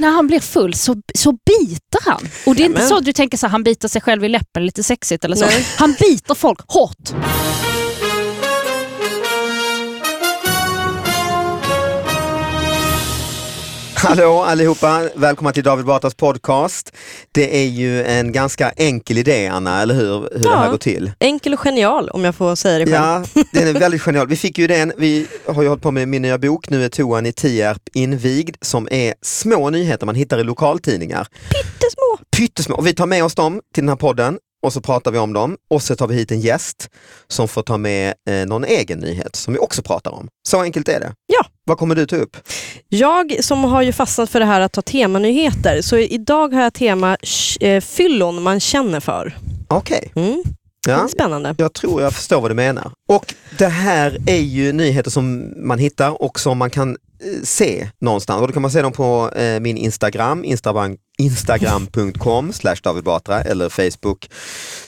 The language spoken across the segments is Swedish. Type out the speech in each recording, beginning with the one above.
när han blir full så, så biter han. Och det är inte Nämen. så att du tänker så här, han biter sig själv i läppen lite sexigt eller så. Nej. Han biter folk hårt. Hallå allihopa, välkomna till David Batras podcast. Det är ju en ganska enkel idé Anna, eller hur? Hur det här Ja. går till. Enkel och genial om jag får säga det själv. Ja, den är väldigt genial. Vi fick ju den, vi har ju hållit på med min nya bok, nu är toan i Tierp invigd, som är små nyheter man hittar i lokaltidningar. Pyttesmå. Pyttesmå. Och vi tar med oss dem till den här podden och så pratar vi om dem och så tar vi hit en gäst som får ta med eh, någon egen nyhet som vi också pratar om. Så enkelt är det. Ja. Vad kommer du ta upp? Jag som har ju fastnat för det här att ta temanyheter, så idag har jag tema eh, fyllon man känner för. Okej, Mm. ja. Spännande. Jag tror jag förstår vad du menar. Och det här är ju nyheter som man hittar och som man kan eh, se någonstans. Och då kan man se dem på eh, min Instagram, Instagram instagram.com slash David Batra eller Facebook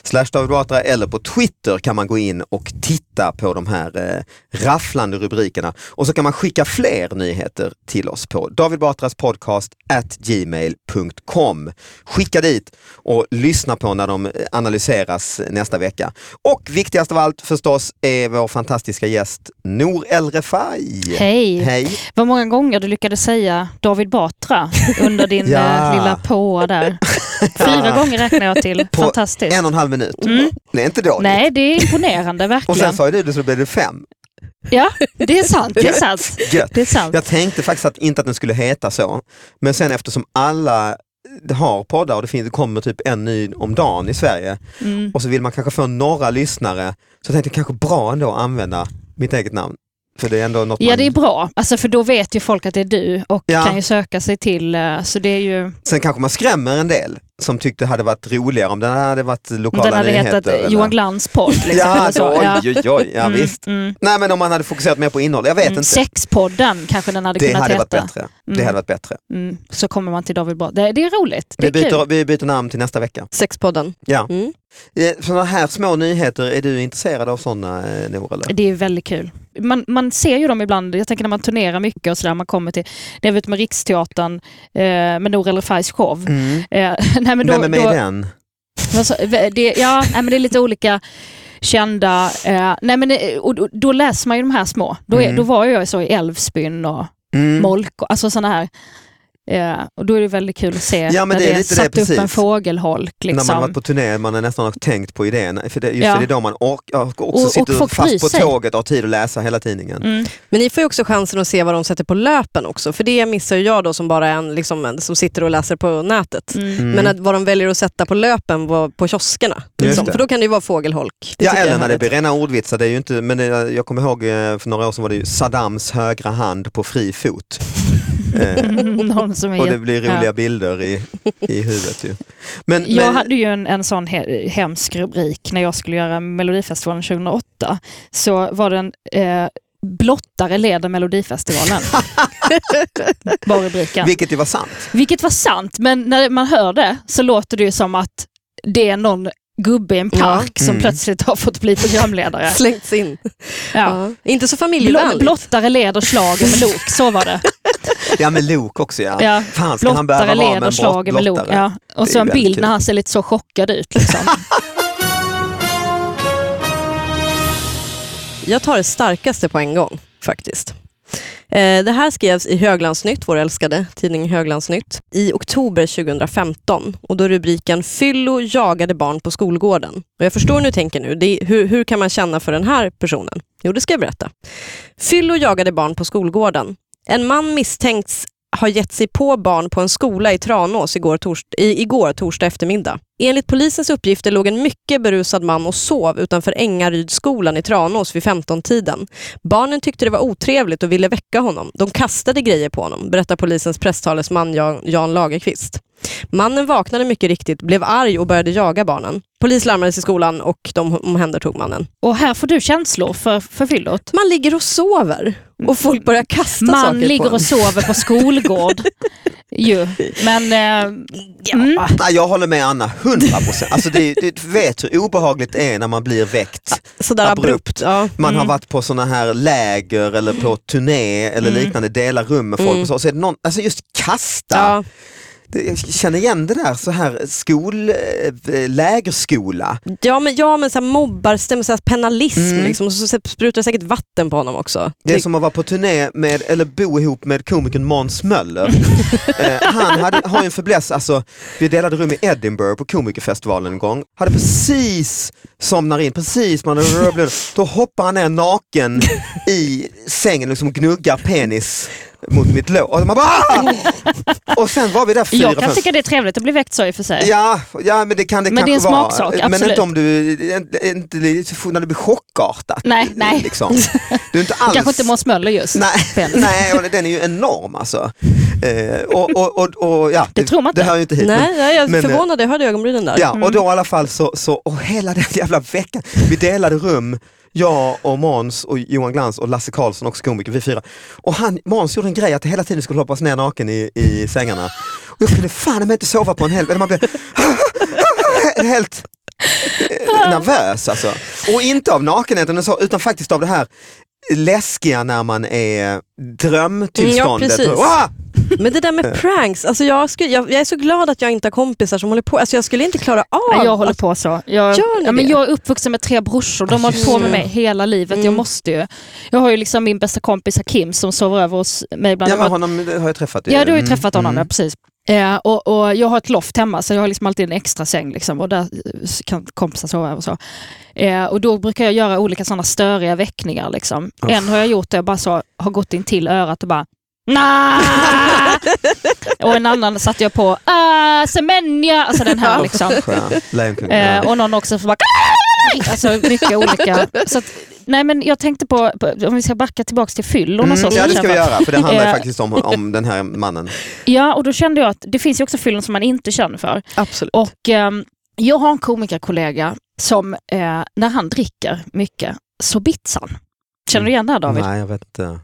slash David Batra eller på Twitter kan man gå in och titta på de här eh, rafflande rubrikerna. Och så kan man skicka fler nyheter till oss på David Batras podcast at gmail.com. Skicka dit och lyssna på när de eh, analyseras nästa vecka. Och viktigast av allt förstås är vår fantastiska gäst Nour El Refai. Hej. Hej! Vad många gånger du lyckades säga David Batra under din Ja. eh, lilla på där. Fyra gånger räknar jag till. På Fantastiskt. En och en halv minut. Mm. Det är inte dåligt. Nej, det är imponerande och verkligen. sen sa du det så blev det fem. Ja, det är sant. Det är sant. Gött. Det är sant. Jag tänkte faktiskt att, inte att den skulle heta så, men sen eftersom alla har poddar och det, finns, det kommer typ en ny om dagen i Sverige Mm. och så vill man kanske få några lyssnare så tänkte jag kanske bra ändå att använda mitt eget namn. För det är ändå något Ja, det är bra. Alltså, för då vet ju folk att det är du och Ja. kan ju söka sig till. eh, Så det är ju... Sen kanske man skrämmer en del som tyckte det hade varit roligare om den hade varit Om lokala den hade nyheter. hetat eh, eller- Johan Glans podd. Liksom, Ja, så. oj, oj, oj, ja Mm, visst. mm, Nej men om man hade fokuserat mer på innehåll, jag vet mm. inte. Sexpodden kanske den hade Det kunnat hade heta. varit bättre. Det Mm. hade varit bättre. Mm. Så kommer man till David Batra. Det, det är roligt. Det Vi är kul. byter, vi byter namn till nästa vecka. Sexpodden. Ja. Mm. Sådana här små nyheter, är du intresserad av sådana eh, Nour? Eller? Det är väldigt kul. Man, man ser ju dem ibland, jag tänker när man turnerar mycket och sådär, man kommer till, det har vi ute med Riksteatern, eh, med Nour El Refais show. Mm. Eh, nej, men då, Vem är med då, i den? Alltså, det, ja, nej, men det är lite olika kända. Eh, nej, men, det- och, och, då läser man ju de här små. Då, är, Mm. då var jag så i Älvsbyn och Mm. Molko, alltså sådana här. Eh, och då är det väldigt kul att se Ja, men när det är det lite det, satt upp en precis. fågelholk. När man har Liksom. varit på turné, man har nästan tänkt på idén. För det, just Ja. för det är då man orkar, också Och- och sitter bryr fast på sig. tåget och har tid att läsa hela tidningen. Mm. Men ni får ju också chansen att se vad de sätter på löpen också, för det missar ju jag då som bara är en, liksom, en som sitter och läser på nätet. Mm. Mm. Men att vad de väljer att sätta på löpen var på kioskerna. Liksom. det. För då kan det ju vara fågelholk. Det Ja eller är när det blir rena ordvitsar, det är ju inte, men det, jag kommer ihåg eh, för några år sedan var det ju Saddams högra hand på fri fot. Eh, Någon som är och det blir roliga ja. bilder i, i huvudet ju. Men, Jag men, hade ju en, en sån he hemsk rubrik när jag skulle göra Melodifestivalen 2008. Så var den eh, Blottare leder Melodifestivalen. var rubriken. vilket ju var sant. Vilket var sant, men när man hör det så låter det ju som att det är någon gubbe i en Ja. park som Mm. plötsligt har fått bli programledare. Slängts in. Ja. Ja. Inte så Bl familjevänligt. blottare leder slager med lok, så var det. Ja med Lok också ja. Ja. Fan ska han behöva Blottare vara med leder en slager med lok. blottare? Ja. Och så en bild kul. när han ser lite så chockad ut. Liksom. Jag tar det starkaste på en gång faktiskt. Eh, det här skrevs i Höglandsnytt, vår älskade tidning Höglandsnytt, i oktober 2015. Och då är rubriken “Fyllo jagade barn på skolgården”. Och jag förstår nu tänker nu, det är, hur, hur kan man känna för den här personen? Jo, det ska jag berätta. Fyllo jagade barn på skolgården. En man misstänks har gett sig på barn på en skola i Tranås igår, tors i, igår torsdag eftermiddag. Enligt polisens uppgifter låg en mycket berusad man och sov utanför Ängarydsskolan i Tranås vid 15-tiden. Barnen tyckte det var otrevligt och ville väcka honom. De kastade grejer på honom, berättar polisens presstalesman Jan, Jan Lagerqvist. Mannen vaknade mycket riktigt, blev arg och började jaga barnen. Polis larmades i skolan och de omhändertog mannen. Och här får du känslor för, för fyllot. Man ligger och sover och folk börjar kasta Man saker på ligger en. och sover på skolgård. ju. Men eh, mm, Nej, jag håller med Anna, 100 procent. Alltså det, du vet hur obehagligt det är när man blir väckt sådär abrupt. abrupt. Ja. Man har Mm. varit på såna här läger eller på turné eller Mm. liknande, delar rum med folk Mm. och så. så är det någon, alltså just kasta, Ja. Jag känner igen det där så här skol, eh, lägerskola. Ja men, ja, men så här mobbarstämmer, så här penalism Mm. liksom, och så sprutar det säkert vatten på honom också. Det är som att vara på turné med, eller bo ihop med komikern Måns Möller. eh, han hade, har ju en fäbless, alltså, vi delade rum i Edinburgh på komikerfestivalen en gång. Hade precis somnar in, precis man då hoppar han ner naken i sängen och liksom gnuggar penis mot mitt lår. Och, man bara, "Ah!" och sen var vi där fyra, Jag kan fem- tycka det är trevligt att bli väckt så i och för sig. Ja, ja men det kan det Men det är kanske en vara. smaksak, Men absolut. inte om du, inte, inte, när det blir chockartat. Nej, nej. Liksom. Du är inte alls... Kanske inte Måns Möller just. Nej, nej och den är ju enorm alltså. Eh, och, och, och, och, ja, Det tror man inte. Det hör ju inte hit. men- Nej, nej, jag är men, eh, förvånad, jag hörde ögonbrynen där. Ja, Mm. och då i alla fall så, så och hela den jävla veckan, vi delade rum, jag och Måns och Johan Glans och Lasse Karlsson, också komiker, vi fyra. Och han, Måns gjorde en grej att hela tiden skulle hoppas ner naken i, i sängarna. Och jag kunde fan inte sova på en hel... Man blev helt eh, nervös alltså. Och inte av nakenheten så, utan faktiskt av det här läskiga när man är drömtillståndet. Ja! Men det där med pranks, alltså jag, skulle, jag, jag är så glad att jag inte har kompisar som håller på. Alltså jag skulle inte klara av... Nej, jag håller på så. Jag, Gör ni ja, men det? jag är uppvuxen med tre brorsor, de har hållit på med mig hela livet. Jag Mm. måste ju. Jag har ju liksom min bästa kompis Hakim som sover över hos mig ibland. Ja, Jag har- men honom har jag träffat. Ja, du har ju Mm, träffat honom, mm. ja, precis. Eh, och, och jag har ett loft hemma så jag har liksom alltid en extra säng liksom, och där eh, kan kompisar sova över. och Så. Eh, och då brukar jag göra olika sådana störiga väckningar. Liksom. En har jag gjort där jag bara så, har gått in till örat och bara Nah! och en annan satte jag på ah, Semenya, alltså den här liksom. Eh, ja. och någon också som bara Alltså mycket olika. Så att, nej men jag tänkte på, på, om vi ska backa tillbaka till fyllon och så. Mm, ja det ska vi för. göra för det handlar Eh, faktiskt om, om den här mannen. Ja, och då kände jag att det finns ju också fyllon som man inte känner för. Absolut. Och ehm, jag har en komikerkollega som eh, när han dricker mycket så bits han. Känner du igen det här David? Nej jag vet inte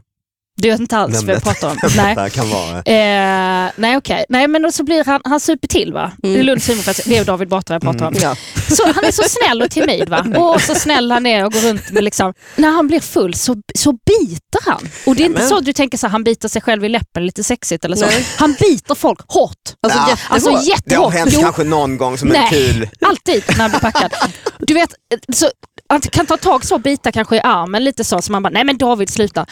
Du vet inte alls vad jag pratar om? Nej. kan vara. Eh, nej okej, nej men så blir han, han super till va? Mm. Det är Lunds humorfest, det är David Batra jag pratar om. Ja. Så han är så snäll och timid va? Och så snäll han är och går runt med liksom, när han blir full så, så biter han. Och det är inte Nämen. så att du tänker så här, han biter sig själv i läppen lite sexigt eller så. Nej. Han biter folk hårt. Alltså, Ja, jättehårt. Alltså Det har jättehårt. hänt Jo, kanske någon gång som är Nej. kul. Alltid när han blir packad. Du vet, så, han kan ta tag så och bita kanske i armen lite så, så man bara, nej men David sluta.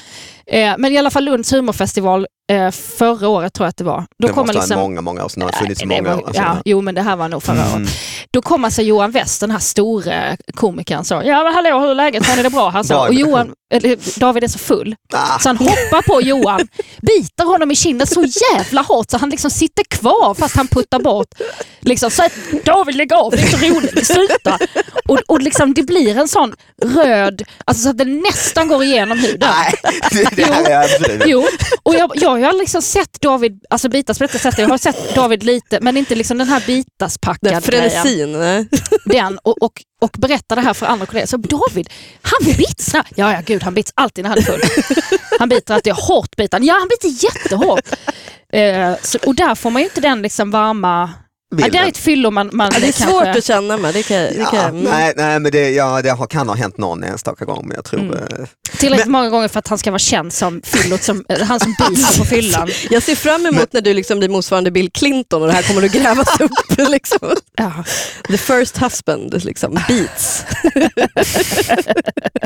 Eh, men i alla fall Lunds humorfestival eh, förra året tror jag att det var. Då det kom måste liksom, ha många, många år sedan. Det har funnits det många år. ja, jo men det här var nog förra Mm. året. Då kom alltså Johan West, den här store komikern, så ja men hallå hur är läget, har ni det bra? Han sa, och Johan, eller, David är så full Ah, så han hoppar på Johan, biter honom i kinden så jävla hårt så han liksom sitter kvar fast han puttar bort. Liksom, så att, David lägg av, det är inte roligt, sluta. Och, och liksom, det blir en sån röd, alltså så att det nästan går igenom huden. nej, det, det här är absolut. Jo, och jag, jag har liksom sett David alltså bitas på detta sättet. Jag har sett David lite, men inte liksom den här Den bitaspackad grejen frenesin. nej. Den, och, och, och berättar det här för andra kollegor. Så David, han bits Ja, ja gud, han bits alltid när han är full. Han biter alltid hårt biter. Ja, han biter jättehårt. Eh, så, och där får man ju inte den liksom varma... Ja, det är ett fyllo man, man Ja, det är kanske... svårt att känna med. Det kan, det kan, Ja, mm. nej, nej, men det, ja, det har, kan ha hänt någon enstaka gång, men jag tror... Mm. eh, Tillräckligt många gånger för att han ska vara känd som fyllot, som, han som biter på fyllan. Jag ser fram emot när du liksom blir motsvarande Bill Clinton och det här kommer att grävas upp. Liksom. Ja. The first husband, liksom. beats.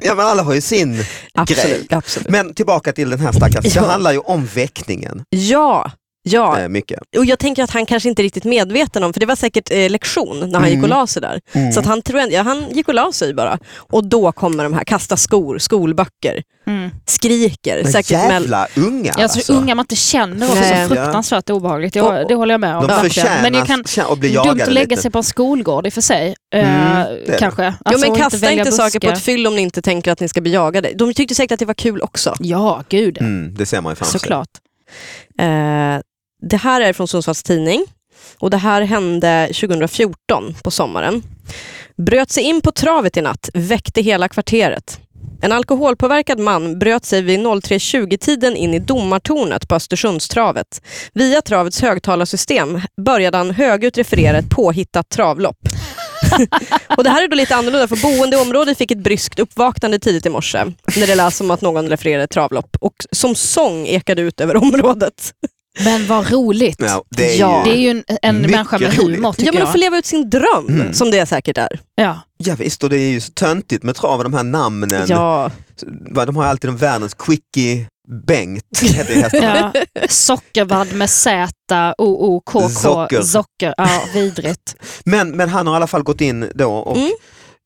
Ja, men alla har ju sin grej. Absolut. absolut. Men tillbaka till den här stackars, det Ja. handlar ju om väckningen Ja, ja. eh, mycket. Och jag tänker att han kanske inte är riktigt medveten om, för det var säkert eh, lektion när han Mm. gick och la sig där. Så att han, tror, jag- ja, han gick och la sig bara. Och då kommer de här, kasta skor, skolböcker, Mm. skriker. Men säkert mell- jävla unga Ja, så alltså. unga man inte känner också, Nej. så fruktansvärt obehagligt. Jag, Och- det håller jag med om. De förtjänar Men jag kan, att bli dumt jagade att lägga lite. sig på en skolgård i och för sig. Mm, eh, är kanske. Jo, Alltså, men och kasta välja inte saker på ett fyll om ni inte tänker att ni ska bli jagade. De tyckte säkert att det var kul också. Ja, gud. Mm, det ser man ju framför sig. Såklart. Eh, det här är från Sundsvalls Tidning och det här hände 2014 på sommaren. Bröt sig in på travet i natt, väckte hela kvarteret. En alkoholpåverkad man bröt sig vid 03.20-tiden in i domartornet på Östersundstravet. Via travets högtalarsystem började han högljutt referera ett påhittat travlopp. och det här är då lite annorlunda för boende i området fick ett bryskt uppvaknande tidigt i morse när det lät som att någon refererade ett travlopp och som sång ekade ut över området. Men vad roligt. Ja, det är Ja. ju, Det är ju en, en människa med roligt. humor Ja, men att få leva ut sin dröm, Mm. som det säkert är. Ja. ja, visst, och det är ju så töntigt med trav och de här namnen. Ja. De har alltid en världens quickie Bengt, heter hästarna. Ja. Sockervadd med Z, O, O, K, K, Zocker. Zocker. Ja, vidrigt. Men, men han har i alla fall gått in då och Mm.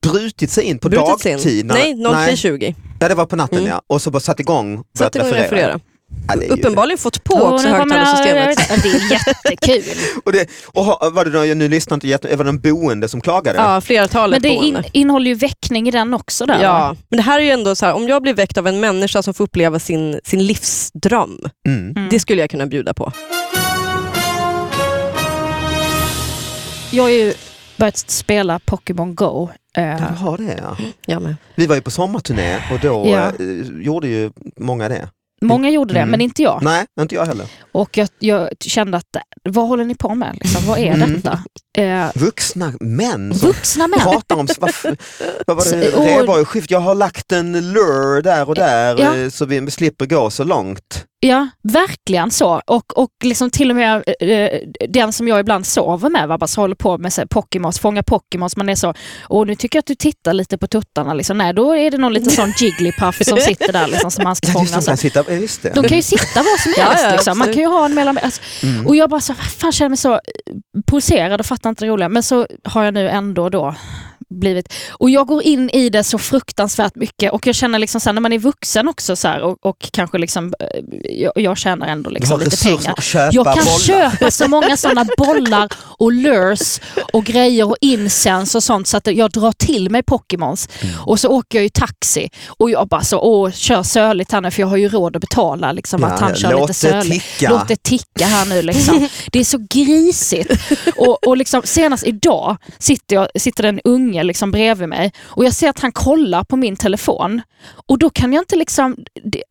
brutit sig in på Brutit dagtid. när- Nej, 03.20. Ja, det var på natten Mm. ja. Och så bara satt igång. Satt igång och referera. Ja, ju- Uppenbarligen fått på Och också högtalarsystemet. Det är jättekul. Och, det, och var det då, jag nu lyssnade inte jätte, var det en boende som klagade? Ja, flertalet Men det in, innehåller ju väckning i den också. Där, va? Ja, men det här är ju ändå så här, om jag blir väckt av en människa som får uppleva sin, sin livsdröm, Mm. Mm. det skulle jag kunna bjuda på. Jag har ju börjat spela Pokémon Go. Eh, du har det ja. Jag med. Vi var ju på sommarturné och då Ja. eh, gjorde ju många det. Många gjorde det, Mm. men inte jag. Nej, inte jag heller. Och jag, jag kände att, vad håller ni på med? Liksom, vad är Mm. detta? Eh, Vuxna män som vuxna män. pratar om, vad, vad var det, och- skift, jag har lagt en lure där och där Ja. eh, så vi slipper gå så långt. Ja, verkligen så. Och, och liksom till och med eh, den som jag ibland sover med, va, bara håller på med så här, Pokémons, fånga Pokémons. Man är så, och nu tycker jag att du tittar lite på tuttarna. Liksom. Nej, då är det någon liten sån Jigglypuff som sitter där liksom, som man ska Ja, fånga. Så. kan sitta, ja, just det. De kan ju sitta var som Ja, helst. ja, liksom. Man kan ju ha en mellan... Alltså, Mm. och jag bara så, fan känner mig så eh, pulserad och fattar inte det roliga. Men så har jag nu ändå då blivit... Och jag går in i det så fruktansvärt mycket och jag känner liksom så här, när man är vuxen också så här, och, och kanske liksom, eh, jag, jag tjänar ändå liksom lite pengar. Jag kan bollar. köpa så många sådana bollar och lures och grejer och incens och sånt så att jag drar till mig Pokémons. Mm. Och så åker jag ju taxi och jag bara så, åh, kör söligt här nu för jag har ju råd att betala liksom att han kör lite söligt. ticka. Låt det ticka här nu liksom. Det är så grisigt. Och, och liksom, senast idag sitter, jag, sitter det en unge liksom bredvid mig och jag ser att han kollar på min telefon. Och då kan jag inte liksom,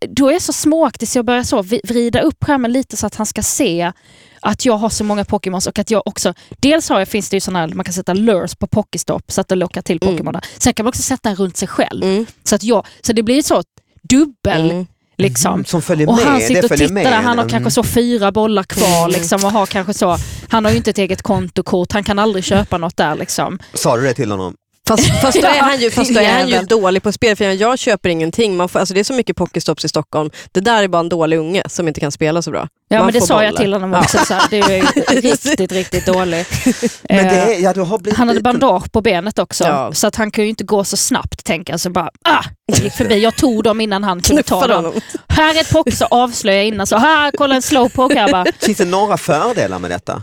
då är jag så småaktig så jag börjar så vrida upp skärmen lite så att han ska se att jag har så många Pokémons och att jag också, dels har jag, finns det ju sådana här, man kan sätta lures på Pokestop så att det lockar till Mm. Pokémoner. Sen kan man också sätta den runt sig själv. Mm. Så, att jag, så det blir så dubbel Mm. liksom. Mm, som följer Och med. han sitter och tittar med. där, han har Mm. kanske så fyra bollar kvar liksom, och har kanske så, han har ju inte ett eget kontokort, han kan aldrig köpa något där liksom. Sa du det till honom? Fast, fast då är han ju, fast då är han ju dålig på spel, för jag köper ingenting. Man får, alltså det är så mycket Pokestops i Stockholm. Det där är bara en dålig unge som inte kan spela så bra. Ja Man men det sa jag bollar. till honom också, så här, det är ju riktigt, riktigt dålig. Men det Eh, är, ja, du har blivit han hade bandage på benet också, Ja. så att han kunde ju inte gå så snabbt tänker jag. Så bara, ah, jag gick förbi. Jag tog dem innan han kunde ta dem. Här är ett pock, så avslöjade jag innan. Så här, kolla en slowpoke här bara. Finns det några fördelar med detta?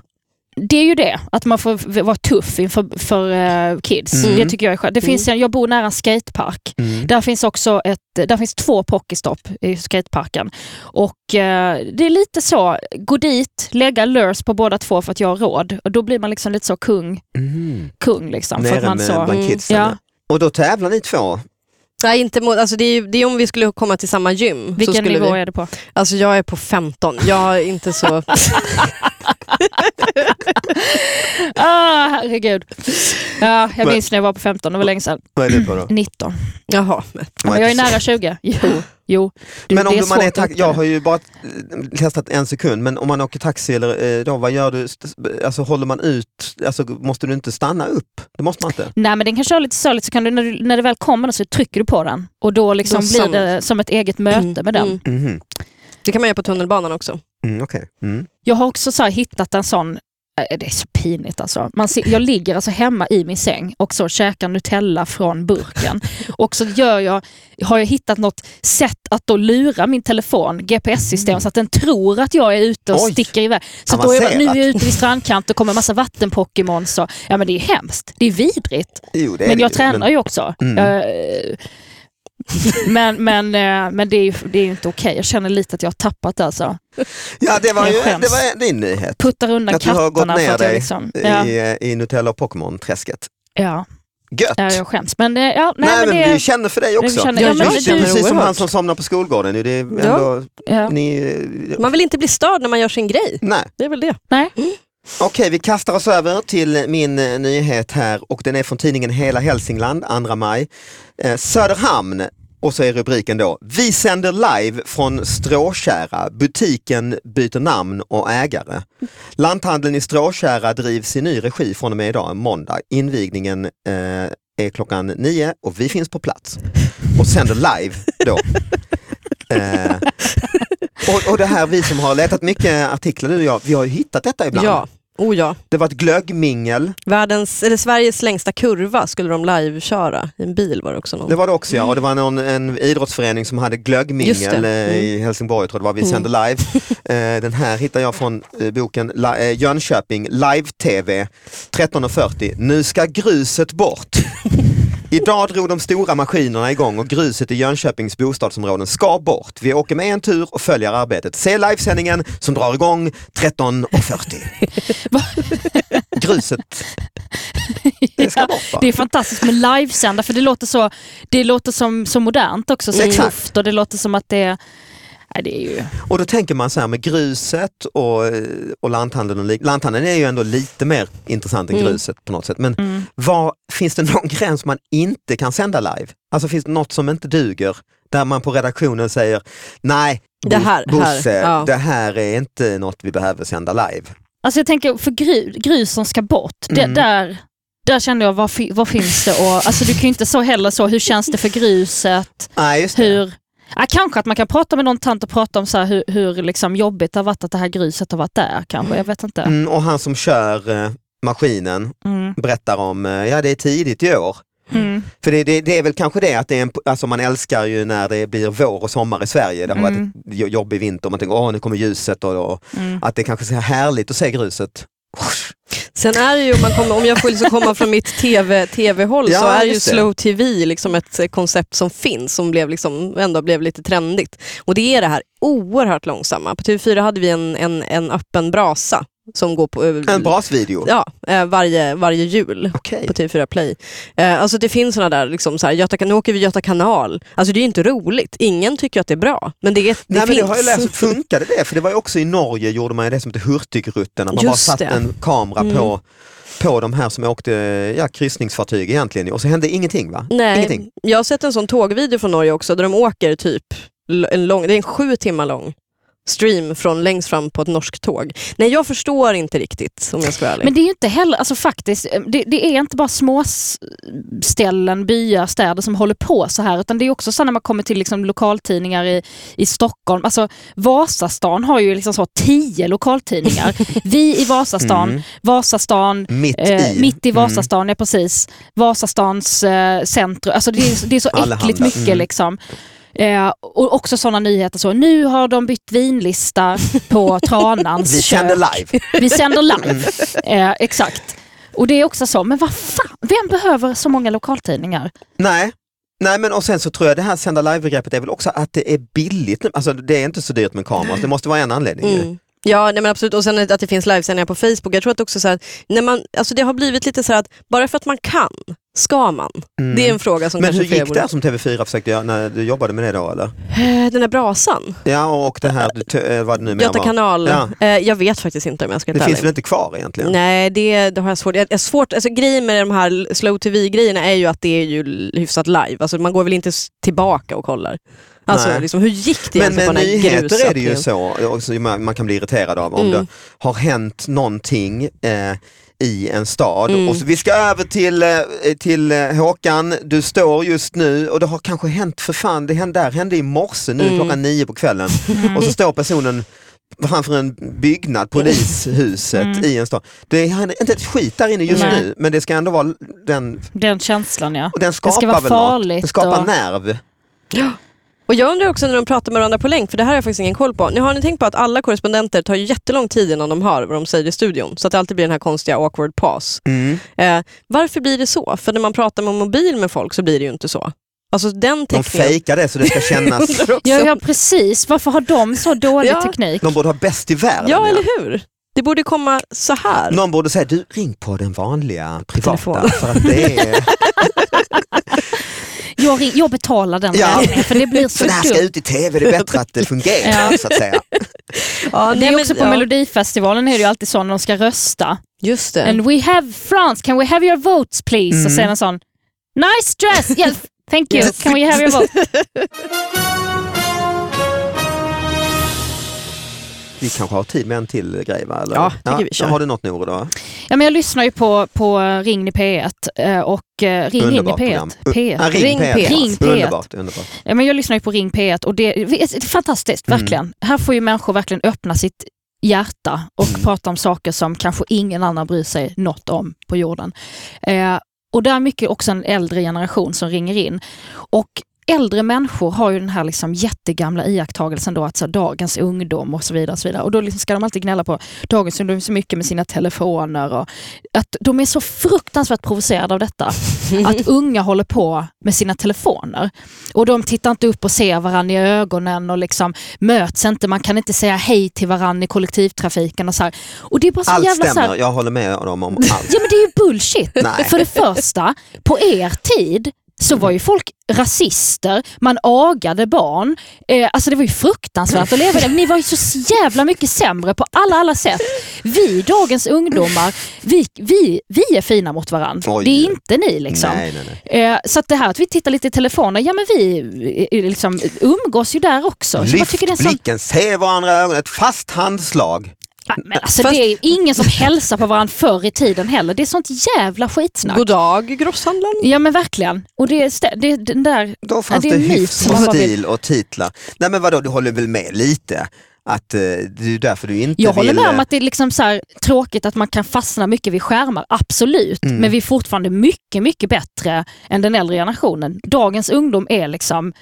Det är ju det, att man får vara tuff inför för, eh, kids. Mm. Det tycker jag är skönt. Det finns en, jag bor nära en skatepark. Mm. Där finns också ett, där finns två Pokestop i skateparken. Och eh, det är lite så, gå dit, lägga lures på båda två för att jag har råd. Och då blir man liksom lite så kung, Mm. kung liksom. För Nere att man med så, bland Mm, kidsen. ja. Och då tävlar ni två? Nej, inte mot, alltså det, är, det är om vi skulle komma till samma gym. så vilken skulle nivå vi, är det på? Alltså jag är på 15. Jag är inte så... Ah, herregud. Ja, jag Men- minns när jag var på 15, det var länge sedan. Vad är du på då? 19. Jaha. Men. Men jag är nära 20. Jo, jo. Du, men om det är du, man är svårt att tax- jag har ju bara testat en sekund, men om man åker taxi, eller, eh, då, vad gör du? Alltså, håller man ut? Alltså, måste du inte stanna upp? Det måste man inte. Nej men den kan köra lite söligt så kan du när, du, när det väl kommer så trycker du på den och då liksom Då blir det som ett eget möte med den. Mm. Mhm. Det kan man göra på tunnelbanan också. Mm, okej. mm. Jag har också så här hittat en sån, det är så pinigt alltså. Man ser, jag ligger alltså hemma i min säng och så käkar Nutella från burken. och så gör jag, har jag hittat något sätt att då lura min telefon, GPS-system, så att den tror att jag är ute och Oj. sticker iväg. Så då är jag, nu är jag ute vid strandkant och kommer massa vattenpokémon. Så, ja men det är hemskt, det är vidrigt. Jo, det är Men det jag ju, tränar ju också. Mm. Jag, eh, men men, eh, men det är ju det är inte okej. Jag känner lite att jag har tappat det alltså. Ja, det var, ju, det var din nyhet. Puttar undan Att du har gått katterna för ner dig liksom... Ja, i, eh, i Nutella och Pokémon-träsket. ja, Gött! ja, jag skäms. Men, eh, ja, nej, Nej, men men det... vi känner för dig också. känner- ja, Ja, men det det precis som han som somnar på skolgården. Det är ändå, Ja. ni, Man vill inte bli störd när man gör sin grej. nej. Det är väl det. Nej. Okej, vi kastar oss över till min eh, nyhet här och den är från tidningen Hela Hälsingland, 2 maj. Eh, Söderhamn, och så är rubriken då, vi sänder live från Stråkära, butiken byter namn och ägare. Lanthandeln i Stråkära drivs i ny regi från och med idag, måndag. Invigningen eh, är klockan nio och vi finns på plats och sänder live då. Eh, och, och det här, vi som har letat mycket artiklar, du och jag, vi har ju hittat detta ibland. Ja, oh ja. Det var ett glöggmingel, Världens, eller Sveriges längsta kurva skulle de liveköra. I en bil var det också någon. det var det också ja, och det var någon, en idrottsförening som hade glöggmingel eh, i Helsingborg, tror jag det var, vi sände live. Eh, den här hittar jag från eh, boken La- eh, Jönköping, live-tv 13.40, nu ska gruset bort. Idag drog de stora maskinerna igång och gruset i Jönköpings bostadsområden ska bort. Vi åker med en tur och följer arbetet. Se livesändningen som drar igång 13.40. gruset, det ska bort va? Det är fantastiskt med livesända för det låter så, det låter som, så modernt också, så tufft och det låter som att det, nej, det är ju... Och då tänker man så här med gruset och, och lanthandeln. Och lik- lanthandeln är ju ändå lite mer intressant än Mm. gruset på något sätt. Men Mm. vad, finns det någon gräns man inte kan sända live? Alltså finns det något som inte duger? Där man på redaktionen säger nej, Det här- Bo- Bosse, här, ja. det här är inte något vi behöver sända live. Alltså jag tänker för gru, grus som ska bort, det, Mm. där, där kände jag vad, fi, vad finns det och alltså du kan ju inte så heller så, hur känns det för gruset? Det. Hur, ja, kanske att man kan prata med någon tant och prata om så hur, hur liksom jobbigt det har varit att det här gruset har varit där kanske, jag vet inte. Mm, och han som kör eh, maskinen Mm. berättar om, eh, ja det är tidigt i år. Mm. För det, det, det är väl kanske det att det är en, alltså man älskar ju när det blir vår och sommar i Sverige. Det har Mm. varit jo- jobbig vinter och man tänker åh nu kommer ljuset och, och Mm. att det kanske är härligt att se gruset. Sen är det ju, om, man kommer, om jag får liksom komma från mitt TV, TV-håll Ja, så är ju slow TV liksom ett eh, koncept som finns som blev liksom, ändå blev lite trendigt. Och det är det här oerhört långsamma. På TV4 hade vi en, en, en öppen brasa som går på En brasvideo. Ja, eh, varje, varje jul Okej. på TV4 Play. Eh, alltså det finns såna där, liksom så här, Göta, nu åker vi Göta kanal. Alltså det är inte roligt. Ingen tycker att det är bra. Men det, det Nej, men finns. det har jag läst, funkade det? För det var ju också i Norge gjorde man det som heter Hurtigrutten, att man Just bara satte en kamera Mm. på, på de här som åkte ja, kryssningsfartyg egentligen och så hände ingenting va? Nej, Ingenting. jag har sett en sån tågvideo från Norge också där de åker typ en lång, det är en sju timmar lång stream från längst fram på ett norskt tåg. Nej, jag förstår inte riktigt om jag ska vara ärlig. Men det är ju inte heller, alltså faktiskt, det, det är inte bara små ställen, byar, städer som håller på så här utan det är också så när man kommer till liksom lokaltidningar i, i Stockholm. Alltså Vasastan har ju liksom så tio lokaltidningar. Vi i Vasastan, Mm. Vasastan, Mitt Eh, i. mitt i Mm. Vasastan, ja precis. Vasastans eh, centrum. Alltså det, är, det är så Allehanda. äckligt mycket Mm. liksom. Eh, och också sådana nyheter så, nu har de bytt vinlista på Tranans Vi kök. kände live. Vi sänder live. Eh, exakt. Och det är också så, men vad fan, vem behöver så många lokaltidningar? Nej. Nej men och sen så tror jag det här sända live-begreppet är väl också att det är billigt nu. Alltså det är inte så dyrt med kameror, det måste vara en anledning. ju. Mm. Ja, nej men absolut. Och sen att det finns livesändningar på Facebook. Jag tror att också så här, när man, alltså det har blivit lite så här att bara för att man kan, ska man? Mm. Det är en fråga som Men hur gick borde- det som TV4 försökte göra när du jobbade med det då eller? Eh, Den där brasan, Ja och det här, eh, vad det nu Göta kanal. Ja. Eh, jag vet faktiskt inte om jag ska Det finns väl inte kvar egentligen? Nej, det, det har jag svårt. Jag, svårt alltså, grejen med de här slow tv-grejerna är ju att det är ju hyfsat live. Alltså, man går väl inte tillbaka och kollar. Alltså, liksom, hur gick det Men egentligen med den här nyheter är det ju så, man kan bli irriterad av om Mm. det har hänt någonting eh, i en stad. Mm. Och så, vi ska över till, eh, till eh, Håkan, du står just nu och det har kanske hänt för fan, det hände, där hände i morse nu Mm. klockan nio på kvällen och så står personen framför en byggnad, polishuset Mm. i en stad. Det är inte ett skit där inne just Nej. nu men det ska ändå vara den, Den känslan ja. och den skapar ska vara farligt något. Det skapar och- nerv. Och jag undrar också när de pratar med varandra på länk, för det här har jag faktiskt ingen koll på. Nu har ni tänkt på att alla korrespondenter tar ju jättelång tid innan de hör vad de säger i studion. Så att det alltid blir den här konstiga awkward pause. Mm. Eh, varför blir det så? För när man pratar med mobil med folk så blir det ju inte så. Alltså den De tekniken... fejkar det så det ska kännas. Ja, ja precis, varför har de så dålig Ja. teknik? de borde ha bäst i världen. Ja, eller hur? Det borde komma så här. Någon borde säga, du ring på den vanliga privata Telefon. för att det är... jag, ring, jag betalar den Ja. räkningen för det blir så För det här ska ut i tv, det är bättre att det fungerar Ja. så att säga. Ja, Det är också på ja, Melodifestivalen är det ju alltid så när de ska rösta. Just det. And we have France, can we have your votes please? Mm. Och sen en sån, nice dress, yes, thank you, can we have your vote? Vi kanske har tid med en till grej va? Eller? Ja, tycker vi kör. Har du något Nour då? Ja, men jag lyssnar ju på, på Ring i P1 eh, och eh, Ring in i Underbart P1. program. P1. Ah, ring, Ring P1. P1. Ring P1. Underbart, underbart. Ja, men jag lyssnar ju på Ring P1 och det, är fantastiskt, Mm. verkligen. Här får ju människor verkligen öppna sitt hjärta och Mm. prata om saker som kanske ingen annan bryr sig något om på jorden. Eh, och det är mycket också en äldre generation som ringer in. Och Äldre människor har ju den här liksom jättegamla iakttagelsen då att så, dagens ungdom och så vidare. Och, så vidare. och då liksom ska de alltid gnälla på dagens ungdom så mycket med sina telefoner. Och att de är så fruktansvärt provocerade av detta. Att unga håller på med sina telefoner. Och de tittar inte upp och ser varandra i ögonen och liksom möts inte. Man kan inte säga hej till varandra i kollektivtrafiken. Och så här. Och det är bara så Allt jävla så stämmer, här, jag håller med dem om allt. Ja men det är ju bullshit. Nej. För det första, på er tid så var ju folk rasister, man agade barn. Eh, alltså det var ju fruktansvärt att leva det. Ni var ju så jävla mycket sämre på alla, alla sätt. Vi, dagens ungdomar, vi, vi, vi är fina mot varandra. Oj. Det är inte ni liksom. Nej, nej, nej. Eh, så det här att vi tittar lite i telefoner, ja men vi eh, liksom, umgås ju där också. Så Lyft tycker det är en sån blicken, se varandra i ögonen, ett fast handslag. Men alltså, Fast- Det är ingen som hälsar på varandra förr i tiden heller. Det är sånt jävla skitsnack. God dag grosshandlaren. Ja men verkligen. Och det är, det den där... Då fanns det det, hyfs och stil och titlar. Nej men vadå, du håller väl med lite? Att eh, det är därför du inte Jag håller vill... med om eh, att det är liksom så här, tråkigt att man kan fastna mycket vid skärmar, absolut. Mm. Men vi är fortfarande mycket, mycket bättre än den äldre generationen. Dagens ungdom är liksom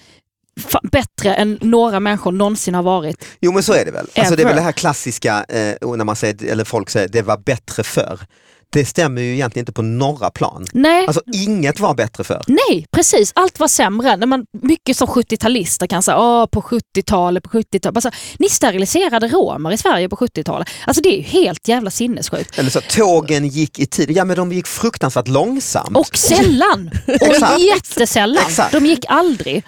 bättre än några människor någonsin har varit. Jo men så är det väl. Alltså, det är väl det här klassiska, eh, när man säger, eller folk säger det var bättre förr. Det stämmer ju egentligen inte på några plan. Nej, Alltså inget var bättre förr. Nej, precis. Allt var sämre. När man, mycket som 70-talister kan säga, Åh, på 70-talet, på 70-talet. Alltså, ni steriliserade romer i Sverige på 70-talet. Alltså det är ju helt jävla sinnessjukt. Eller så tågen gick i tid, ja men de gick fruktansvärt långsamt. Och sällan. Och jättesällan. Exakt. De gick aldrig.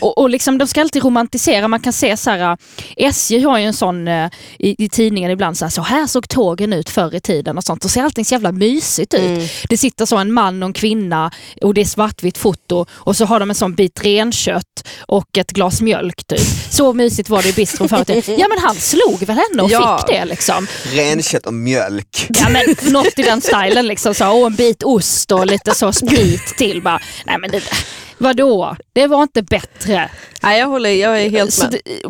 Och, och liksom, de ska alltid romantisera. Man kan se så här, äh, SJ har ju en sån äh, i, i tidningen ibland, så här, så här såg tågen ut förr i tiden och sånt. Och ser allting så jävla mysigt ut. Mm. Det sitter så en man och en kvinna och det är svartvitt foto och så har de en sån bit renkött och ett glas mjölk typ. Så mysigt var det i bistron förr i tiden. Ja men han slog väl henne och Ja. fick det liksom. Renkött och mjölk. Ja men något i den stilen liksom. Så, och en bit ost och lite så sprit till. Bara, nej men det, vadå? Det var inte bättre. Nej, jag, håller, jag är helt med. det,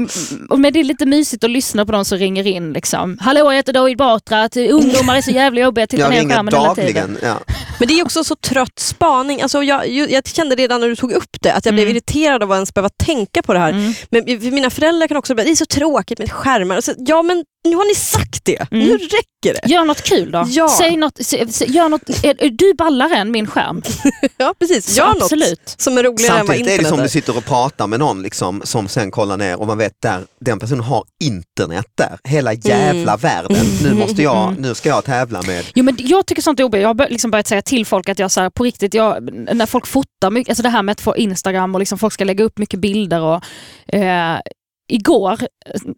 och men det är lite mysigt att lyssna på de som ringer in. Liksom. Hallå jag heter David Batra, att ungdomar är så jävla jobbiga, tittar Jag ner ringer skärmen hela tiden. dagligen. Ja. Men det är också så trött spaning. Alltså jag, jag, jag kände redan när du tog upp det att jag blev Mm. irriterad av att ens behöva tänka på det här. Mm. Men mina föräldrar kan också bli det är så tråkigt med skärmar. Så, ja men nu har ni sagt det, Mm. nu räcker det. Gör något kul då. Ja. Säg något, gör något, är, är du ballare än min skärm? Ja precis, Så gör något absolut. som är roligare än vad Samtidigt är det internet som är. du sitter och pratar med någon liksom, som sen kollar ner och man vet där den personen har internet där. Hela jävla världen. Nu, måste jag, Mm. nu ska jag tävla med Jo, men jag tycker sånt är jobbigt. Jag har bör- liksom börjat säga till folk att jag så här, på riktigt, jag, när folk fotar mycket, alltså det här med att få Instagram och liksom folk ska lägga upp mycket bilder och eh, Igår,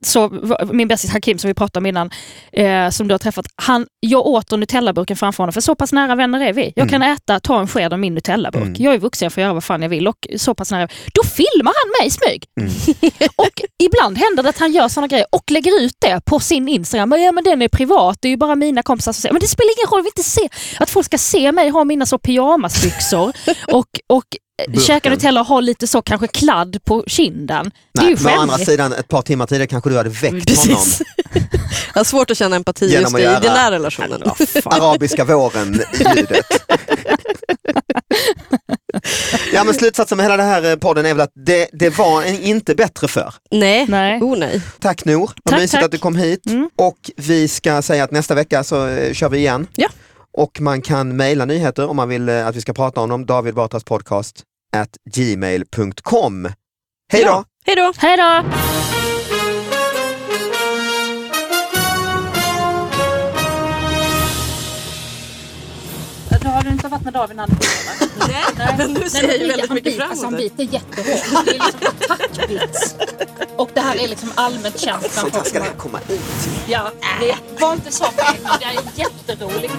så min bästis Hakim som vi pratade om innan, eh, som du har träffat, han, jag åt ur Nutellaburken framför honom, för så pass nära vänner är vi. Jag kan äta, ta en sked av min Nutellaburk. Mm. Jag är vuxen, jag får göra vad fan jag vill och så pass nära. Då filmar han mig i smyg. och ibland händer det att han gör såna grejer och lägger ut det på sin Instagram. Men, ja, men den är privat, det är ju bara mina kompisar som ser. Men det spelar ingen roll, jag vill inte se att folk ska se mig ha mina så pyjamasbyxor och, och Burken. käka Nutella och ha lite så kanske kladd på kinden. det är Nej, ju men å andra skämmigt. sidan, ett par timmar tidigare kanske du hade väckt honom. Precis. jag har svårt att känna empati Genom just att i göra- den här relationen. Arabiska våren-ljudet. ja men slutsatsen med hela den här eh, podden är väl att det, det var en, inte bättre för. Nej. Nej. Oh, nej. Tack Nor, vad mysigt tack. att du kom hit. Mm. Och vi ska säga att nästa vecka så eh, kör vi igen. Ja. Och man kan mejla nyheter om man vill eh, att vi ska prata om dem. David Batras podcast at gmail.com. Hej då! Ja. Hej då! Hej då! Har du inte varit när David hade biter? Nej, men nu ser jag ju väldigt han mycket fram Han emot det. biter jättehårt. Det är liksom attackbits. Och det här är liksom allmänt känt Sånt här ska det här komma ut. Ja, det var inte så det är jätteroligt.